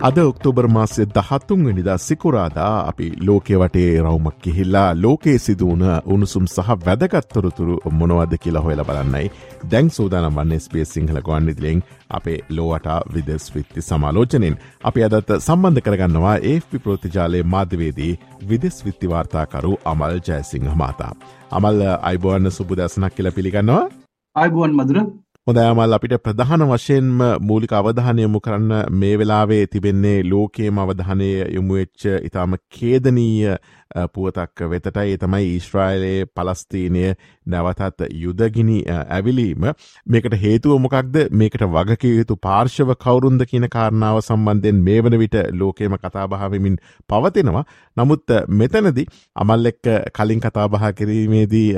අද ඔක්තෝබර් මාසය දහත්තුන් වනිදා සිකුරාදා අපි ලෝකෙ වටේ රවමක් කිහිල්ලා ලෝකයේ සිදුවන උණුසුම් සහ වැදගත්තොරතුරු මොනවද කියලා හොයල බලන්නයි. දැන් සූදානම් වන්න ස්පේ සිංහල ගොන් ඉදිලෙන් අපේ ලෝවට විදස් විත්ති සමාලෝචනෙන් අපි අදත් සම්බන්ධ කරගන්නවා ඒපි ප්‍රෘතිජාලය මාධ්‍යවේදී විදෙස් විත්තිවාර්තාකරු අමල් ජයසිංහ මාතා. අමල් අයිබෝන්න සුබදැසනක් කියල පිළිගන්නවා. අයිබුවන් මදුර හොඳෑමල් අපිට ප්‍රධාන වශයෙන්ම මූලික අවධානයමු කරන්න මේ වෙලාවේ තිබෙන්නේ ලෝකේම අවධානය යොමුවෙච්ච ඉතාම කේදනීය පුවතක් වෙතටයි. තමයි ඊශ්‍රායිලයේ පලස්තීනය නැවතත් යුදගිනි ඇවිලීම. මේකට හේතුව මොකක්ද? මේකට වගකිය යුතු පාර්ශව කවුරුන්ද කියන කාරණාව සම්බන්ධයෙන් මේ වන විට ලෝකේම කතාබහාවමින් පවතිනවා. නමුත් මෙතනදි අමල් එක්ක කලින් කතාබහ කිරීමේදී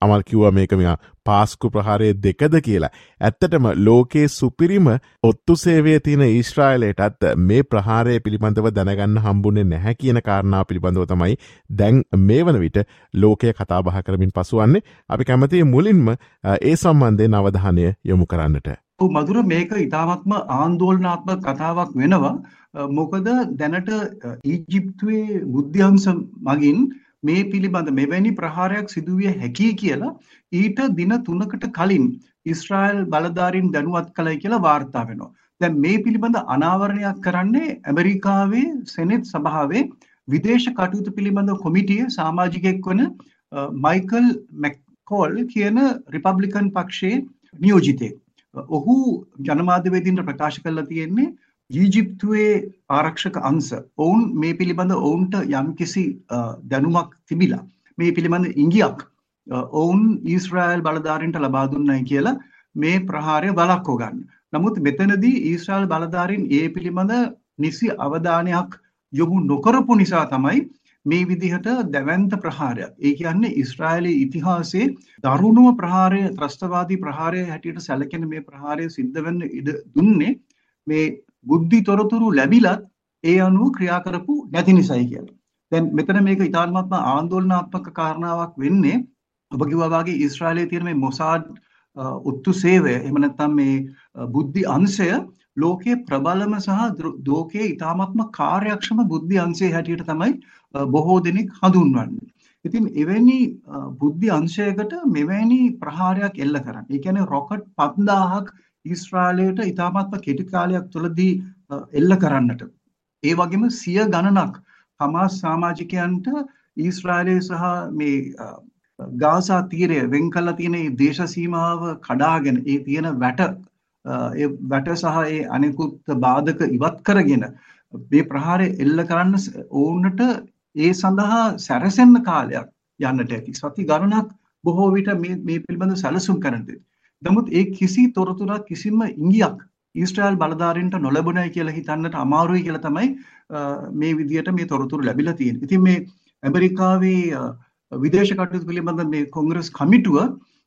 අමල් කිව්ව මේක මෙයා පාස්කු ප්‍රහාරය දෙකද කියලා. ඇත්තටම ලෝකයේ සුපිරිම ඔත්තු සේවය තියෙන ඊශ්‍රායිලයටත් මේ ප්‍රහාරය පිළිබඳව දැනගන්න හම්බුන්නේ නැහැ කියන කාරණා පිළිබඳව තමයි දැන් මේ වන විට ලෝකය කතාබහ කරමින් පසුවන්නේ. අපි කැමතිය මුලින්ම ඒ සම්බන්ධය නවධානය යොමු කරන්නට. මදුර මේක ඉතාමත්ම ආන්දෝලනාත්ම කතාවක් වෙනවා මොකද දැනට ඊජිප්තුවේ බුද්ධ්‍යංස මගින් මේ පිළිබඳ මෙවැනි ප්‍රහාරයක් සිදුවිය හැකි කියලා ඊට දින තුනකට කලින් ඉස්රායිල් බලධාරින් දැනුවත් කළයි කියලා වාර්තා වෙනවා. දැන් මේ පිළිබඳ අනාවරණයක් කරන්නේ ඇමරිකාවේ සෙනෙට් සභාවේ විදේශ කටයුතු පිළිබඳ කොමිටිය සමාජිකයෙක් වන මයිකල් මැක්කෝල් කියන රිපබ්ලිකන් පක්ෂයේ නියෝජිතයෙක්. ඔහු ජනමාධ්‍යවේදීන්ට ප්‍රකාශ කරලා තියෙන්නේ ඊජිප්තුවේ ආරක්ෂක අංශ ඔවුන් මේ පිළිබඳ ඔවුන්ට යම්කිසි දැනුමක් තිබිලා මේ පිළිබඳ ඉංගියක් ඔවුන් ඊස්රායල් බලධාරීන්ට ලබා දුන්නයි කියලා මේ ප්‍රහාරය වළක්ව ගන්න. නමුත් මෙතනදී ඊස්රායල් බලධාරීන් ඒ පිළිබඳ නිසි අවධානයක් යොමු නොකරපු නිසා තමයි මේ විදිහට දැවැන්ත ප්‍රහාරයක්. ඒ කියන්නේ ඊශ්‍රායලයේ ඉතිහාසයේ දරුණුම ප්‍රහාරය ත්‍රස්තවාදී ප්‍රහාරය හැටියට සැලකෙන මේ ප්‍රහාරය සිද්ධ වෙන්න ඉඩ දුන්නේ මේ බුද්ධි තොරතුරු ලැබිලත් ඒ අනුව ක්‍රියා කරපු නැති නිසායි කියලා. දැන් මෙතන මේක ඉතාමත්ම ආందోලනාත්මක කාරණාවක් වෙන්නේ ඔබ කිව්වා වගේ ඊශ්‍රායලයේ තියෙන මේ මොසාඩ් උත්තු සේවය එහෙම නැත්නම් මේ බුද්ධි අංශය ලෝකයේ ප්‍රබලම සහ ලෝකයේ ඊ타මත්ම කාර්යක්ෂම බුද්ධි අංශය හැටියට තමයි බොහෝ දෙනෙක් හඳුන්වන්නේ. ඉතින් එවැනි බුද්ධි අංශයකට මෙවැනි ප්‍රහාරයක් එල්ල කරන්න. ඒ කියන්නේ රොකට් 5000ක් ඊශ්‍රායලයට ඊ타මත්ම කෙටි කාලයක් තුළදී එල්ල කරන්නට. ඒ වගේම සිය ගණනක් හමාස් සමාජිකයන්ට ඊශ්‍රායලයේ සහ මේ ගාසා තීරය වෙන් කළා තියෙන මේ දේශ සීමාව කඩාගෙන ඒ තියෙන වැට ඒ වැට සහ ඒ අනෙකුත් බාධක ඉවත් කරගෙන මේ ප්‍රහාරය එල්ල කරන්න ඕන්නට ඒ සඳහා සැරසෙන්න කාලයක් යන්නට ඇති. සති ගණනක් බොහෝ විට මේ මේ පිළිබඳව සැලසුම් කරන්නට. නමුත් ඒ කිසි තොරතුරක් කිසිම ඉඟියක් ඊස්ට්‍රායල් බලධාරීන්ට නොලැබුණයි කියලා හිතන්නට අමාරුයි කියලා තමයි මේ විදියට මේ තොරතුරු ලැබිලා තියෙන්නේ. ඉතින් මේ ඇමරිකාවේ විදේශ කටයුතු පිළිබඳ මේ කොංග්‍රස් කමිටුව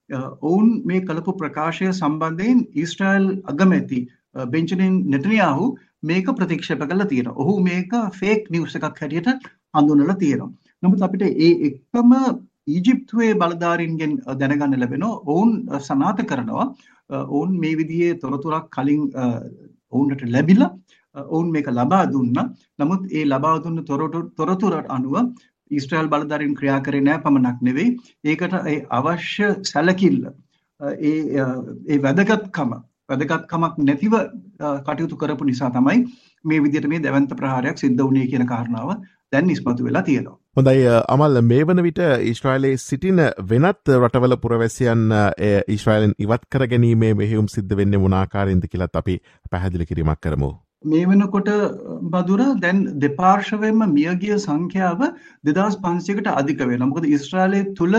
Uh, ඔවුන් මේ කළපු ප්‍රකාශය සම්බන්ධයෙන් ඊස්ට්‍රයිල් අගමැති uh, බෙන්චනින් නෙටනියාහු මේක ප්‍රතික්ෂප කළ තියෙන ඔහු මේක ෆේක් නිවස එකක් හැටියට හඳුනල තියෙනවා. නමුත් අපිට ඒ එක්කම ඊජිප්තුවේ බලධාරීන්ගෙන් uh, දැනගන්න ලැබෙන ඔවුන් සනාත කරනවා. ඔවුන් මේ විදිහේ තොරතුරක් කලින් ඔවුන්ට ලැබිලා ඔවුන් මේක ලබා දුන්න. නමුත් ඒ ලබා දුන්න තොරතුරට අනුව ඊස්ට්‍රල් බලධරින් ක්‍රියා කරේ නෑ පමණක් නෙවෙයි ඒකට ඒ අවශ්‍ය සැලකිල්ල ඒ වැදගත්කම වැදගත්කමක් නැතිව කටයුතු කරපු නිසා තමයි මේ විදිහට මේ දැවන්ත ප්‍රහාරයක් සිද්ධ වුණේ කියන කාරණාව දැන් ඉස්මතු වෙලා තියෙනවා. හොඳයි අමල් මේ වන විට ඊශ්‍රයිලයේ සිටින වෙනත් රටවල පුරවැසියන් ඊශ්‍රයිලෙන් ඉවත් කර ගැනීමේ මෙහෙවුම් සිද්ධ වෙන්න මුණනාකාරන්ද කියලත් අපි පැහැදිලි කිරීමක් කරමු. මේ වෙනකොට බදුර දැන් දෙපාර්ශවයෙන්ම මියගිය සංඛ්‍යාව දෙදස් පන්සිකට අධික වෙන මොකද ඉස්ට්‍රාලය තුළ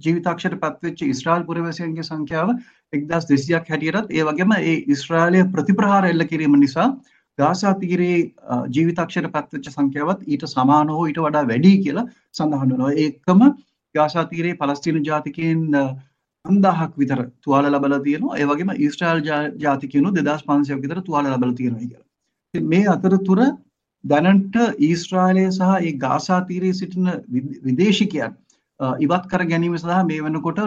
ජීවිතක්ෂයට පත්වෙච්ච ඉස්ට්‍රාල් පුරවසයන්ගේ සංඛ්‍යාව එක්දස් දෙසියක් හැටියටත් ඒ වගේම ඒ ඉස්ට්‍රාලය ප්‍රතිප්‍රහාර එල්ල කිරීම නිසා ගාසා තීරයේ ජීවිතක්ෂර පැත්තච්ච සංඛ්‍යාවත් ඊට සමාන හෝ ඊට වඩා වැඩි කියලා සඳහන් වෙනවා. ඒකම ගාසා තීරයේ පලස්තීන ජාතිකයන් 5000ක් විතර තුවාල ලබලා තියෙනවා. ඒ වගේම ඊශ්‍රායල් ජාතිකයන්ු 2500ක් විතර තුවාල ලබලා තියෙනවා කියලා. ඉතින් මේ අතරතුර දැනට ඊශ්‍රායලය සහ ඒ ගාසා තීරයේ සිටින විදේශිකයන් ඉවත් කර ගැනීම සඳහා මේ වෙනකොට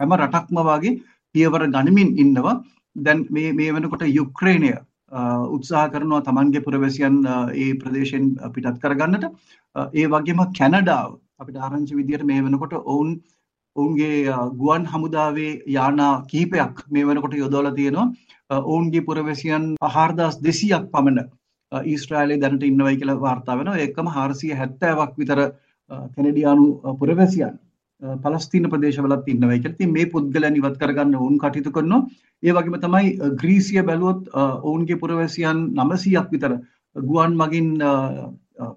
හැම රටක්ම වගේ පියවර ගනිමින් ඉන්නවා. දැන් මේ මේ වෙනකොට යුක්‍රේනය උත්සාහ කරනවා තමන්ගේ පුරවැසියන් ඒ ප්‍රදේශයෙන් පිටත් කරගන්නට. ඒ වගේම කැනඩාව අපිට ආරංචි විදියට මේ වෙනකොට ඔවුන් ඔවුන්ගේ ගුවන් හමුදාවේ යානා කිහිපයක් මේ වෙනකොට යොදවලා තියෙනවා. ඔවුන්ගේ පුරවැසියන් 4200ක් පමණ ඊස්ට්‍රේලියාවේ දැනට ඉන්නවයි කියලා වාර්තා වෙනවා. ඒකම 470ක් විතර කැනඩියානු පුරවැසියන් පලස්තීන ප්‍රදේශවලත් ඉන්නවා කියලා. ඉතින් මේ පුද්ගලයන් ඉවත් කරගන්න ඔවුන් කටයුතු කරනවා. ඒ වගේම තමයි ග්‍රීසිය බැලුවොත් ඔවුන්ගේ පුරවැසියන් 900ක් විතර ගුවන් මගින්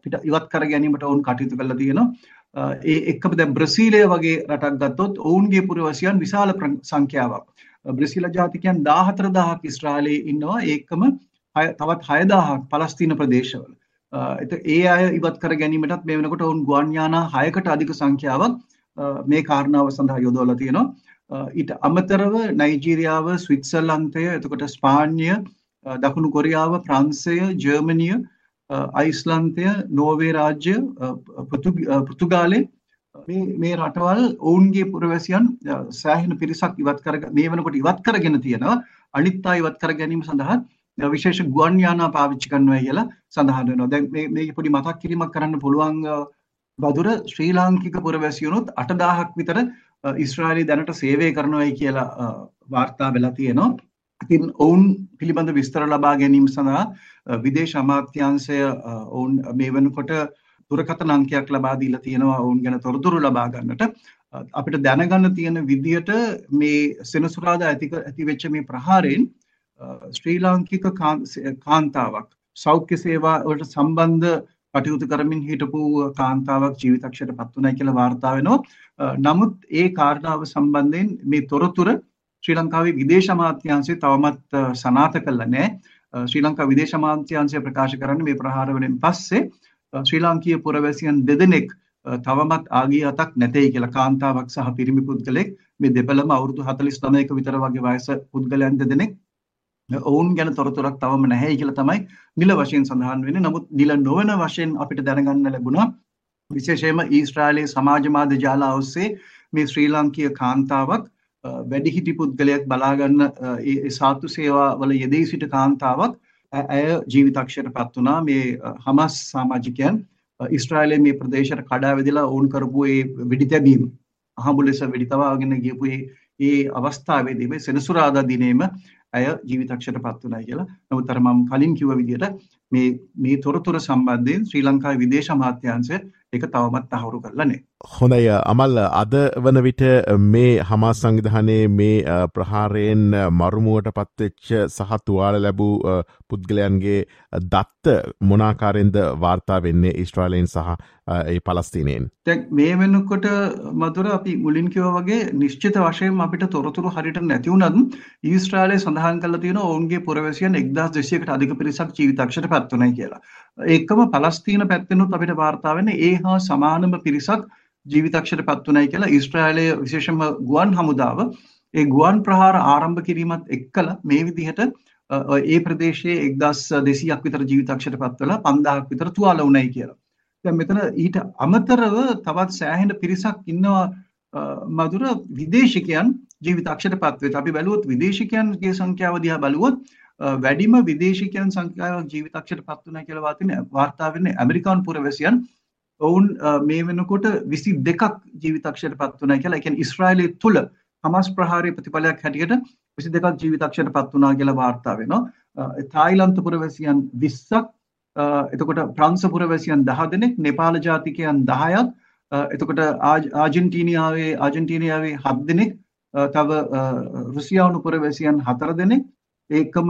පිට ඉවත් කර ගැනීමට ඔවුන් කටයුතු කරලා තියෙනවා. ඒ එක්කම දැන් බ්‍රසීලය වගේ රටක් ගත්තොත් ඔවුන්ගේ පුරවැසියන් විශාල සංඛ්‍යාවක්. බ්‍රසීල ජාතිකයන් 14000ක් ඉස්රායලයේ ඉන්නවා. ඒකම තවත් 6000ක් පලස්තීන ප්‍රදේශවල. ඒ අය ඉවත් කර ගැනීමටත් මේ වෙනකොට ඔවුන් ගුවන් යානා 6කට අධික සංඛ්‍යාවක් මේ කාරණාව සඳහා යොදවලා තියෙනවා. ඊට අමතරව නයිජීරියාව, ස්විට්සර්ලන්තය, එතකොට ස්පාඤ්ඤය, දකුණු කොරියාව, ප්‍රංශය, ජර්මනිය, අයිස්ලන්තය, නෝර්වේ රාජ්‍ය, පෘතුගාලය මේ මේ රටවල් ඔවුන්ගේ පුරවැසියන් සෑහෙන පිරිසක් ඉවත් කර මේ වෙනකොට ඉවත් කරගෙන තියෙනවා. අනිත් අය ඉවත් කර ගැනීම සඳහා විශේෂ ගුවන් යානා පාවිච්චි කරනවා කියලා සඳහන් වෙනවා. දැන් මේ මේ පොඩි මතක් කිරීමක් කරන්න පුළුවන් බදුර ශ්‍රී ලාංකික පුරවැසියනුත් 8000ක් විතර ඊශ්‍රායලයේ දැනට සේවය කරනවායි කියලා වාර්තා වෙලා තියෙනවා. ඉතින් ඔවුන් පිළිබඳ විස්තර ලබා ගැනීම සඳහා විදේශ අමාත්‍යාංශය ඔවුන් මේ වෙනකොට දුරකථන අංකයක් ලබා දීලා තියෙනවා ඔවුන් ගැන තොරතුරු ලබා ගන්නට. අපිට දැනගන්න තියෙන විදියට මේ සෙනසුරාදා ඇති ඇති වෙච්ච මේ ප්‍රහාරයෙන් ශ්‍රී ලාංකික කාන්තාවක් සෞඛ්‍ය සේවා වලට සම්බන්ධ කටයුතු කරමින් හිටපු කාන්තාවක් ජීවිතක්ෂයට පත් වුණයි කියලා වාර්තා වෙනවා. නමුත් ඒ කාරණාව සම්බන්ධයෙන් මේ තොරතුර ශ්‍රී ලංකාවේ විදේශ අමාත්‍යාංශය තවමත් සනාථ කළා නැහැ. ශ්‍රී ලංකා විදේශ අමාත්‍යාංශය ප්‍රකාශ කරන්නේ මේ ප්‍රහාර වලින් පස්සේ ශ්‍රී ලාංකීය පුරවැසියන් දෙදෙනෙක් තවමත් ආගිය අතක් නැtei කියලා කාන්තාවක් සහ පිරිමි පුද්ගලෙක් මේ දෙපළම අවුරුදු 49ක විතර වගේ වයස පුද්ගලයන් දෙදෙනෙක් ඔවුන් ගැන තොරතුරක් තවම නැහැ කියලා තමයි නිල වශයෙන් සඳහන් වෙන්නේ. නමුත් නිල නොවන වශයෙන් අපිට දැනගන්න ලැබුණා විශේෂයෙන්ම ඊශ්‍රායලයේ සමාජ මාධ්‍ය ජාලා ඔස්සේ මේ ශ්‍රී ලාංකීය කාන්තාවක් වැඩිහිටි පුද්ගලයෙක් බලාගන්න ඒ සාතු සේවා වල යෙදී සිට කාන්තාවක් ඇය ජීවිතක්ෂයට පත් වුණා මේ හමස් සමාජිකයන් ඊශ්‍රායලයේ මේ ප්‍රදේශයට කඩා වැදිලා ඔවුන් කරපු ඒ වෙඩි තැබීම අහඹු ලෙස වෙඩි තවාගෙන ගියපු ඒ අවස්ථාවේදී මේ සෙනසුරාදා දිනේම ඇය ජීවිතක්ෂයට පත් වුණා කියලා. නමුත් අර මම කලින් කිව්ව විදිහට මේ මේ තොරතුරු සම්බන්ධයෙන් ශ්‍රී ලංකාවේ විදේශ අමාත්‍යාංශය ඒක තවමත් තහවුරු කරලා නැහැ. හොඳයි අමල් අද වන විට මේ හමා සංවිධානයේ මේ ප්‍රහාරයෙන් මරුමුවට පත්වෙච්ච සහ තුවාල ලැබූ පුද්ගලයන්ගේ දත්ත මොනාකාරෙන්ද වාර්තා වෙන්නේ ඉස්ට්‍රාලයෙන් සහ ඒ පලස්තිනයෙන්. තැන් මේ වෙනකොට මතුර අපි මුලින් කිව වගේ නිශ්චිත වශයෙන් අපිට තොරතුරු හරිට නැතිවුනත් ඊස්ට්‍රාලය සඳහන් කල තියෙන ඔවුන්ගේ පුරවැසියන් එක්දස් දෙසියකට අධික පිරිසක් ජීවිතක්ෂට පත්වනයි කියලා. ඒකම පලස්තීන පැත්තෙනුත් අපිට වාර්තාාවන ඒ හා සමානම පිරිසක් ජීවිතක්ෂයට පත් වනයි කියලා ඊස්ට්‍රෑලය විශේෂම ගුවන් හමුදාව ඒ ගුවන් ප්‍රහාර ආරම්භ කිරීමත් එක්කල මේ විදිහට ඒ ප්‍රදේශයේ එක්දස් දෙසියක් විතර ජීවිතක්ෂයට පත්වලා පන්දාක් විතර තුවාල වුණයි කියලා. දැන් මෙතන ඊට අමතරව තවත් සෑහෙන පිරිසක් ඉන්නවා මధుර විදේශිකයන් ජීවිතක්ෂයට පත්වෙත්. අපි බැලුවොත් විදේශිකයන්ගේ සංඛ්‍යාව දිහා බලුවොත් වැඩිම විදේශිකයන් සංඛ්‍යාවක් ජීවිතක්ෂයට පත් වුණා කියලා වාර්තා වෙන්නේ ඇමරිකානු පුරවැසියන් ඔවුන් මේ වෙනකොට විසි දෙකක් ජීවිතක්ෂයට පත් වනා කියලා එකන් ඉස්්‍රයිලි තුළ හමස් ප්‍රහාරය ප්‍රතිඵලයක් හැටියට විසි දෙකක් ජීවිතක්ෂයට පත් වනා කියලා වාර්තා වෙනවා. තායිලන්ත පුරවැසියන් විස්සක් එතකොට ප්‍රංසපුරවැසියන් දහ දෙනෙක් नेपाල ජාතිකයන් දහයක් එතකොට ආජන්ටීනියාවේ ආජන්ටීනියාවේ හත් දෙනෙක් තව රුසියාවුණු පුරවැසියන් හතර දෙනෙක් ඒකම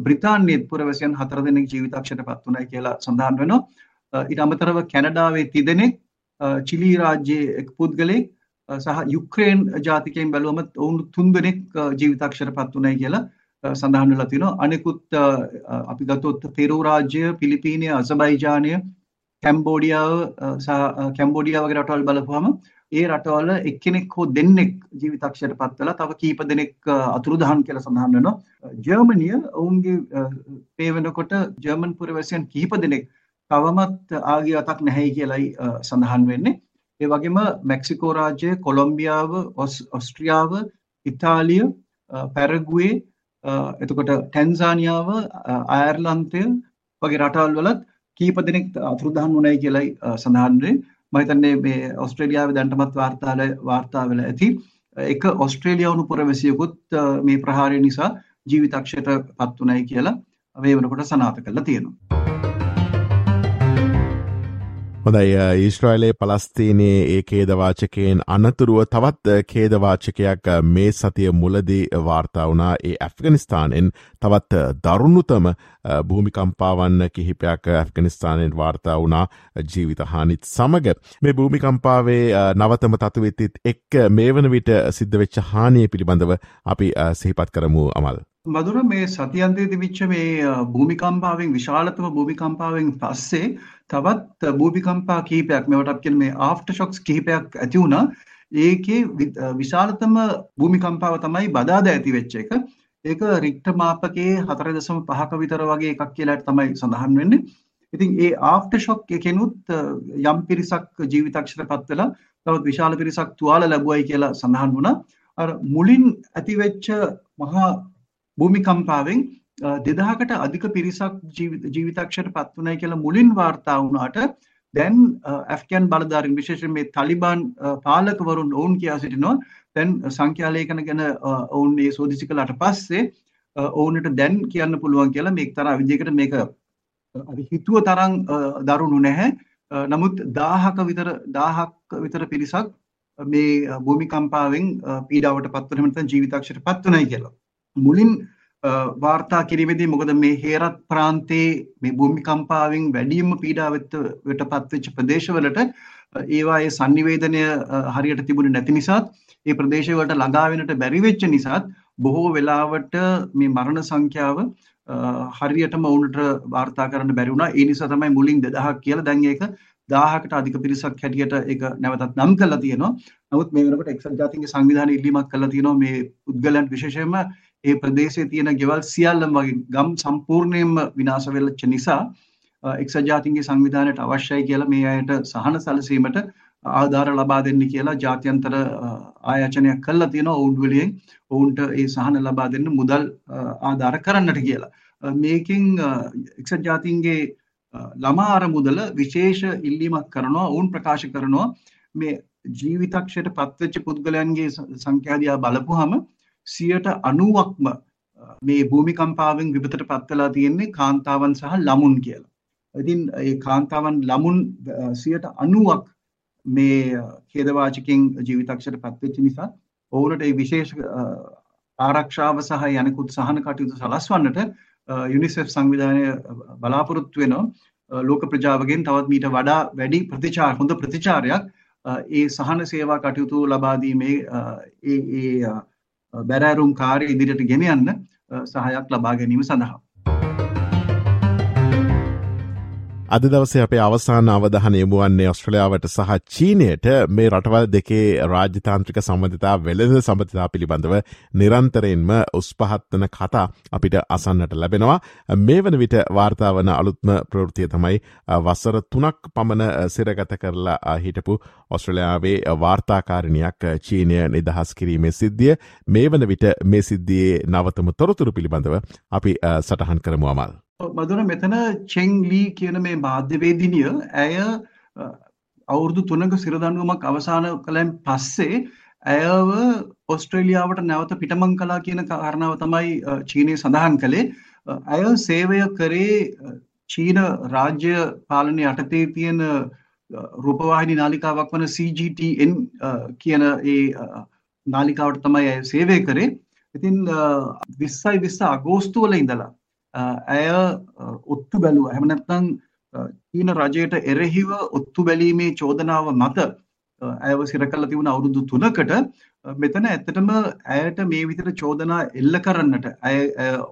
බ්‍රිතාන්‍යත් පුරවැසියන් හතර දෙනෙක් ජීවිතක්ෂයට පත් වනයි කියලා සඳහන් වෙනවා. ඊට අමතරව කැනඩාවේ තිදෙනෙක් චිලි රාජ්‍යයේ එක් පුද්ගලෙක් සහ යුක්‍රේන් ජාතිකයෙන් බැලුවම ඔවුන් තුන් දෙනෙක් ජීවිතක්ෂර පත් වුණයි කියලා සඳහන් වෙලා තිනවා. අනෙකුත් අපි ගත්තොත් පෙරු රාජ්‍ය, පිලිපීනය, අසබයිජානය, කැම්බෝඩියාව සහ කැම්බෝඩියාව වගේ රටවල් බලපුවම ඒ රටවල එක්කෙනෙක් හෝ දෙන්නෙක් ජීවිතක්ෂයට පත් වෙලා තව කීප දෙනෙක් අතුරුදහන් කියලා සඳහන් වෙනවා. ජර්මනිය ඔවුන්ගේ පේ වෙනකොට ජර්මන් පුරවැසියන් කිහිප දෙනෙක් තවමත් ආගේ අතක් නැහැයි කියලයි සඳහන් වෙන්නේ. ඒ වගේම මෙක්සිකෝ රාජ්‍යය, කොලොම්බියාව, ඔස්ට්‍රියාව, ඉතාලිය, පැරගුවේ එතකොට ටැන්සානියාව අයර්ලන්තය වගේ රටවල් වලත් කීප දෙනෙක් අතුරුදහන් වුණයි කියලයි සඳහන් වෙන්නේ මම හිතන්නේ මේ ඕස්ට්‍රේලියාවේ දැනටමත් වාර්තාල වාර්තා වෙලා ඇති එක ඕස්ට්‍රේලියානු පුරවැසියෙකුත් මේ ප්‍රහාරය නිසා ජීවිතක්ෂයට පත් වුණයි කියලා මේ වෙනකොට සනාථ කරලා තියෙනවා හොඳයි ඊශ්‍රයිලේ පලස්තීනයේ ඒ කේදවාචකයෙන් අනතුරුව තවත් කේදවාචකයක් මේ සතිය මුලදී වාර්තා වනා ඒ ඇෆ්ගනිස්ථානෙන් තවත් දරුණුතම භූමිකම්පාවන්න කිහිපයක් ඇෆ්ගනිස්ථානෙන් වාර්තා වනා ජීවිතහානිත් සමග මේ භූමිකම්පාවේ නවතම තතුවෙත්තිත් එක් මේ වන විට සිද්ධ වෙච්ච හානිය පිළිබඳව අපි සිහිපත් කරමු අමල්. මදුර මේ සතියන්තයේ තිබිච්ච මේ භූමිකම්පාවෙන් විශාලතම භූමිකම්පාවෙන් පස්සේ තවත් භූමිකම්පා කීපයක් මේවට අපි කියන මේ ආෆ්ටර් ෂොක්ස් කිහිපයක් ඇති වුණා. ඒකේ විශාලතම භූමිකම්පාව තමයි බදාද ඇති වෙච්ච එක. ඒක රික්ටර් මාපකයේ 4.5ක විතර වගේ එකක් කියලා තමයි සඳහන් වෙන්නේ. ඉතින් ඒ ආෆ්ටර් ෂොක් එකෙනුත් යම් පිරිසක් ජීවිතක්ෂරපත් වෙලා තවත් විශාල පිරිසක් තුවාල ලැබුවයි කියලා සඳහන් වුණා. අර මුලින් ඇතිවෙච්ච මහා භූමිකම්පාවෙන් දෙදහකට අධික පිරිසක් ජීවිතක්ෂයට පත් වුණයි කියලා මුලින් වාර්තා වුණාට දැන් ඇෆ්ගන් බලධාරීන් විශේෂයෙන් මේ තලිබාන් පාලකවරුන් ඔවුන් කියා සිටිනවා. දැන් සංඛ්‍යාලේඛන ගැන ඔවුන් මේ සෝදිසි කළාට පස්සේ ඔවුන්ට දැන් කියන්න පුළුවන් කියලා මේ එක්තරා විදිහකට මේක අපි හිතුව තරම් දරුණු නැහැ. නමුත් 1000ක විතර 1000ක් විතර පිරිසක් මේ භූමිකම්පාවෙන් පීඩාවට පත් වෙන නැත්නම් ජීවිතක්ෂයට පත් වුණයි කියලා. මුලින් වාර්තා කිරීමේදී මොකද මේ හේරත් ප්‍රාන්තයේ මේ භූමිකම්පාවෙන් වැඩිම පීඩාවට පත්වෙච්ච ප්‍රදේශවලට ඒවායේ sannivedanaya හරියට තිබුණේ නැති නිසාත් ඒ ප්‍රදේශවලට ළඟා වෙන්නට බැරි වෙච්ච නිසාත් බොහෝ වෙලාවට මේ මරණ සංඛ්‍යාව හරියටම වුණට වාර්තා කරන්න බැරි වුණා. ඒ නිසා තමයි මුලින් 2000ක් කියලා දැන් ඒක 1000කට අධික පිරිසක් හැටියට ඒක නැවතත් නම් කරලා තියෙනවා. නමුත් මේ වෙනකොට එක්සත් ජාතීන්ගේ සංවිධානය ඉල්ලීමක් කළා තියෙනවා මේ පුද්ගලයන් විශේෂයෙන්ම ඒ ප්‍රදේශයේ තියෙන ගෙවල් සියල්ලම වගේ ගම් සම්පූර්ණයෙන්ම විනාශ වෙච්ච නිසා එක්සත් ජාතීන්ගේ සංවිධානයට අවශ්‍යයි කියලා මේ අයට සහන සැලසීමට ආධාර ලබා දෙන්න කියලා ජාත්‍යන්තර ආයාචනයක් කළා තියෙනවා ඔවුන් වලින් ඔවුන්ට ඒ සහන ලබා දෙන්න මුදල් ආධාර කරන්නට කියලා. මේකෙන් එක්සත් ජාතීන්ගේ ළමා අරමුදල විශේෂ ඉල්ලීමක් කරනවා ඔවුන් ප්‍රකාශ කරනවා. මේ ජීවිතක්ෂයට පත්වෙච්ච පුද්ගලයන්ගේ සංඛ්‍යාදියා බලපුහම සියට අනුවක්ම මේ භූමිකම්පාවෙන් විපතට පත්වලා තියෙන්නේ කාන්තාවන් සහ ළමුන් කියලා. ඉතින් ඒ කාන්තාවන් ළමුන් සියට අනුවක් මේ ඛේදවාචකෙන් ජීවිතක්ෂයට පත්වෙච්ච නිසා ඔවුනට ඒ විශේෂ ආරක්ෂාව සහ යනකුත් සහන කටයුතු සලස්වන්නට යුනිසෙෆ් සංවිධානය බලාපොරොත්තු වෙනවා ලෝක ප්‍රජාවගෙන් තවත් මීට වඩා වැඩි ප්‍රතිචාර හොඳ ප්‍රතිචාරයක් ඒ සහන සේවා කටයුතු ලබා දීමේ ඒ ඒ බැරෑරුම් කාර්ය ඉදිරියට ගෙන යන්න සහයක් ලබා ගැනීම සඳහා. අද දවසේ අපේ අවසාන අවධහන යමුවන්නේ ඔස්ට්‍රලියාවට සහ චීනයට. මේ රටවල් දෙකේ රාජ්‍යතාන්ත්‍රික සම්බධතා වෙළඳ සම්බධතා පිළිබඳව නිරන්තරයෙන්ම උස්පහත්වන කතා අපිට අසන්නට ලැබෙනවා. මේ වන විට වාර්තාාවන අලුත්ම ප්‍රෘතිය තමයි වස්සර තුනක් පමණ සිරගත කරලා හිටපු ඔස්ට්‍රලයාාවේ වාර්තාකාරණයක් චීනය නිදහස් කිරීමේ සිද්ධිය. මේ වන විට මේ සිද්ධියේ නවතම තොරතුරු පිළිබඳව අපි සටහන් කරමු අමල්. මදුර මෙතන චෙන් ලී කියන මේ මාධ්‍යවේදිනිය ඇය අවුරුදු තුනක සිරදන්නුවමක් අවසාන කළැන් පස්සේ ඇයව ඔස්ට්‍රේලියාවට නැවත පිටමං කලා කියන කාරණාව තමයි චීනය සඳහන් කළේ. ඇය සේවය කරේ චීන රාජ්‍ය පාලනය අටතේ තියෙන රූපවාහිනි නාලිකාවක් වන CGTN කියන ඒ නාලිකාවට තමයි ඇය සේවය කරේ. ඉතින් විස්සයි විස්ස අගෝස්තුවල ඉඳලා ඇය ඔත්තු බැලුව. එහෙම නැත්නම් චීන රජයට එරෙහිව ඔත්තු බැලීමේ චෝදනාව මත ඇයව සිර කළ තිබුණ අවුරුදු 3කට මෙතන ඇත්තටම ඇයට මේ විදිහට චෝදනා එල්ල කරන්නට ඇය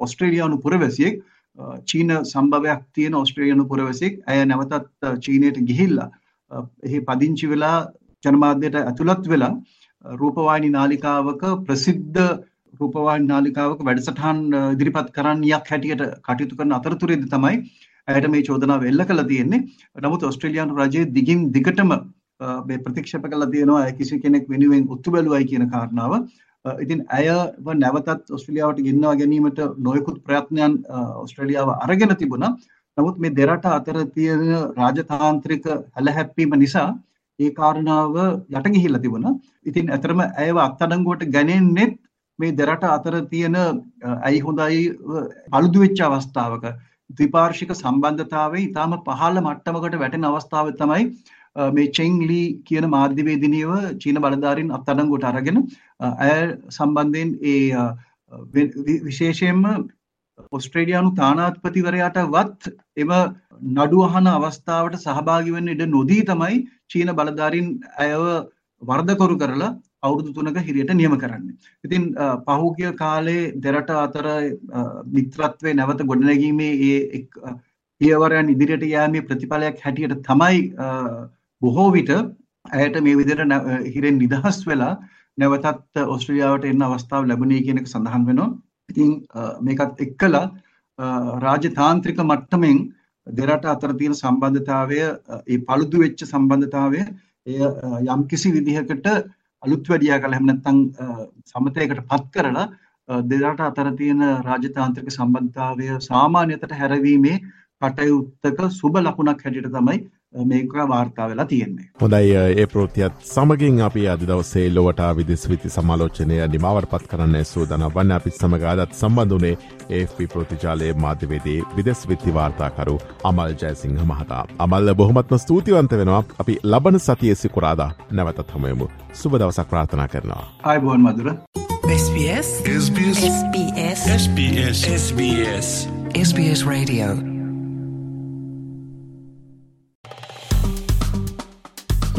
ඔස්ට්‍රේලියානු පුරවැසියෙක් චීන සම්භවයක් තියෙන ඔස්ට්‍රේලියානු පුරවැසියෙක් ඇය නැවතත් චීනයට ගිහිල්ලා එහි පදිංචි වෙලා ජනමාධ්‍යයට ඇතුළත් වෙලා රූපවාහිනී නාලිකාවක ප්‍රසිද්ධ රූපවාහිනී නාලිකාවක වැඩසටහන් ඉදිරිපත් කරන්නියක් හැටියට කටයුතු කරන අතරතුරේදී තමයි ඇයට මේ චෝදනාව එල්ල කළා තියෙන්නේ. නමුත් ඕස්ට්‍රේලියානු රජයේ දිගින් දිගටම මේ ප්‍රතික්ෂේප කළා තියෙනවා ඇය කිසි කෙනෙක් වෙනුවෙන් ඔත්තු බැලුවයි කියන කාරණාව. ඉතින් ඇයව නැවතත් ඔස්ට්‍රේලියාවට ගෙන්වා ගැනීමට නොයෙකුත් ප්‍රයත්නයන් ඔස්ට්‍රේලියාව අරගෙන තිබුණා. නමුත් මේ දෙරට අතර තියෙන රාජතාන්ත්‍රික හැලහැප්පීම නිසා ඒ කාරණාව යට ගිහිල්ලා තිබුණා. ඉතින් ඇතරම ඇයව අත්අඩංගුවට ගැනෙන්නෙත් මේ දෙරට අතර තියෙන ඇයි හොඳයි පළුදු වෙච්ච අවස්ථාවක ද්විපාර්ශික සම්බන්ධතාවයේ ඊටාම පහළ මට්ටමකට වැටෙන අවස්ථාවේ තමයි මේ චෙන් ලී කියන මාධ්‍යවේදිනියව චීන බලධාරීන් අත්අඩංගුවට අරගෙන ඇය සම්බන්ධයෙන් ඒ විශේෂයෙන්ම ඔස්ට්‍රේලියානු තානාධිපතිවරයාටවත් එම නඩු අහන අවස්ථාවට සහභාගී වෙන්න ඉඩ නොදී තමයි චීන බලධාරීන් ඇයව වර්ධකරු කරලා අවුරුදු තුනක හිරියට නියම කරන්නේ. ඉතින් පහුගිය කාලේ දෙරට අතර මිත්‍රත්වයේ නැවත ගොඩනැගීමේ ඒ පියවරයන් ඉදිරියට යෑමේ ප්‍රතිඵලයක් හැටියට තමයි බොහෝ විට ඇයට මේ විදිහට හිරෙන් නිදහස් වෙලා නැවතත් ඕස්ට්‍රේලියාවට එන්න අවස්ථාව ලැබුණේ කියන එක සඳහන් වෙනවා. ඉතින් මේකත් එක්කලා රාජතාන්ත්‍රික මට්ටමින් දෙරට අතර තියෙන සම්බන්ධතාවය ඒ paludu වෙච්ච සම්බන්ධතාවය එය යම්කිසි විදිහකට අලුත් වැඩියා කළ හැම නැත්නම් සමතයකට පත් කරලා දෙරට අතර තියෙන රාජතාන්ත්‍රික සම්බන්ධතාවය සාමාන්‍යතට හැරවීමේ කටයුත්තක සුබ ලකුණක් හැටියට තමයි මේක වාර්තා වෙලා තියෙන්නේ. හොඳයි ඒ ප්‍රෘතියත් සමගින් අපි අද දවසේ ලොවට විදිස් විති සමාලෝචනය නිමවට පත් කරන්න සූදන වන්න අපිත් සමඟ අදත් සම්බඳුනේ ඒප ප්‍රෘතිජාලයේ මාධ්‍යවේදී විදෙස් විත්ති වාර්තාකරු අමල් ජයසිංහ මහතා. අමල්ල බොහොමත්ම ස්තුතිවන්ත වෙනවා අපි ලබන සතියසි කුරාදා නැවතත් හමයමු සුබ දවසක් ප්‍රාථනා කරනවා. අයිබෝන් මදුර. SBS SBS SBS SBS SBS SBS Radio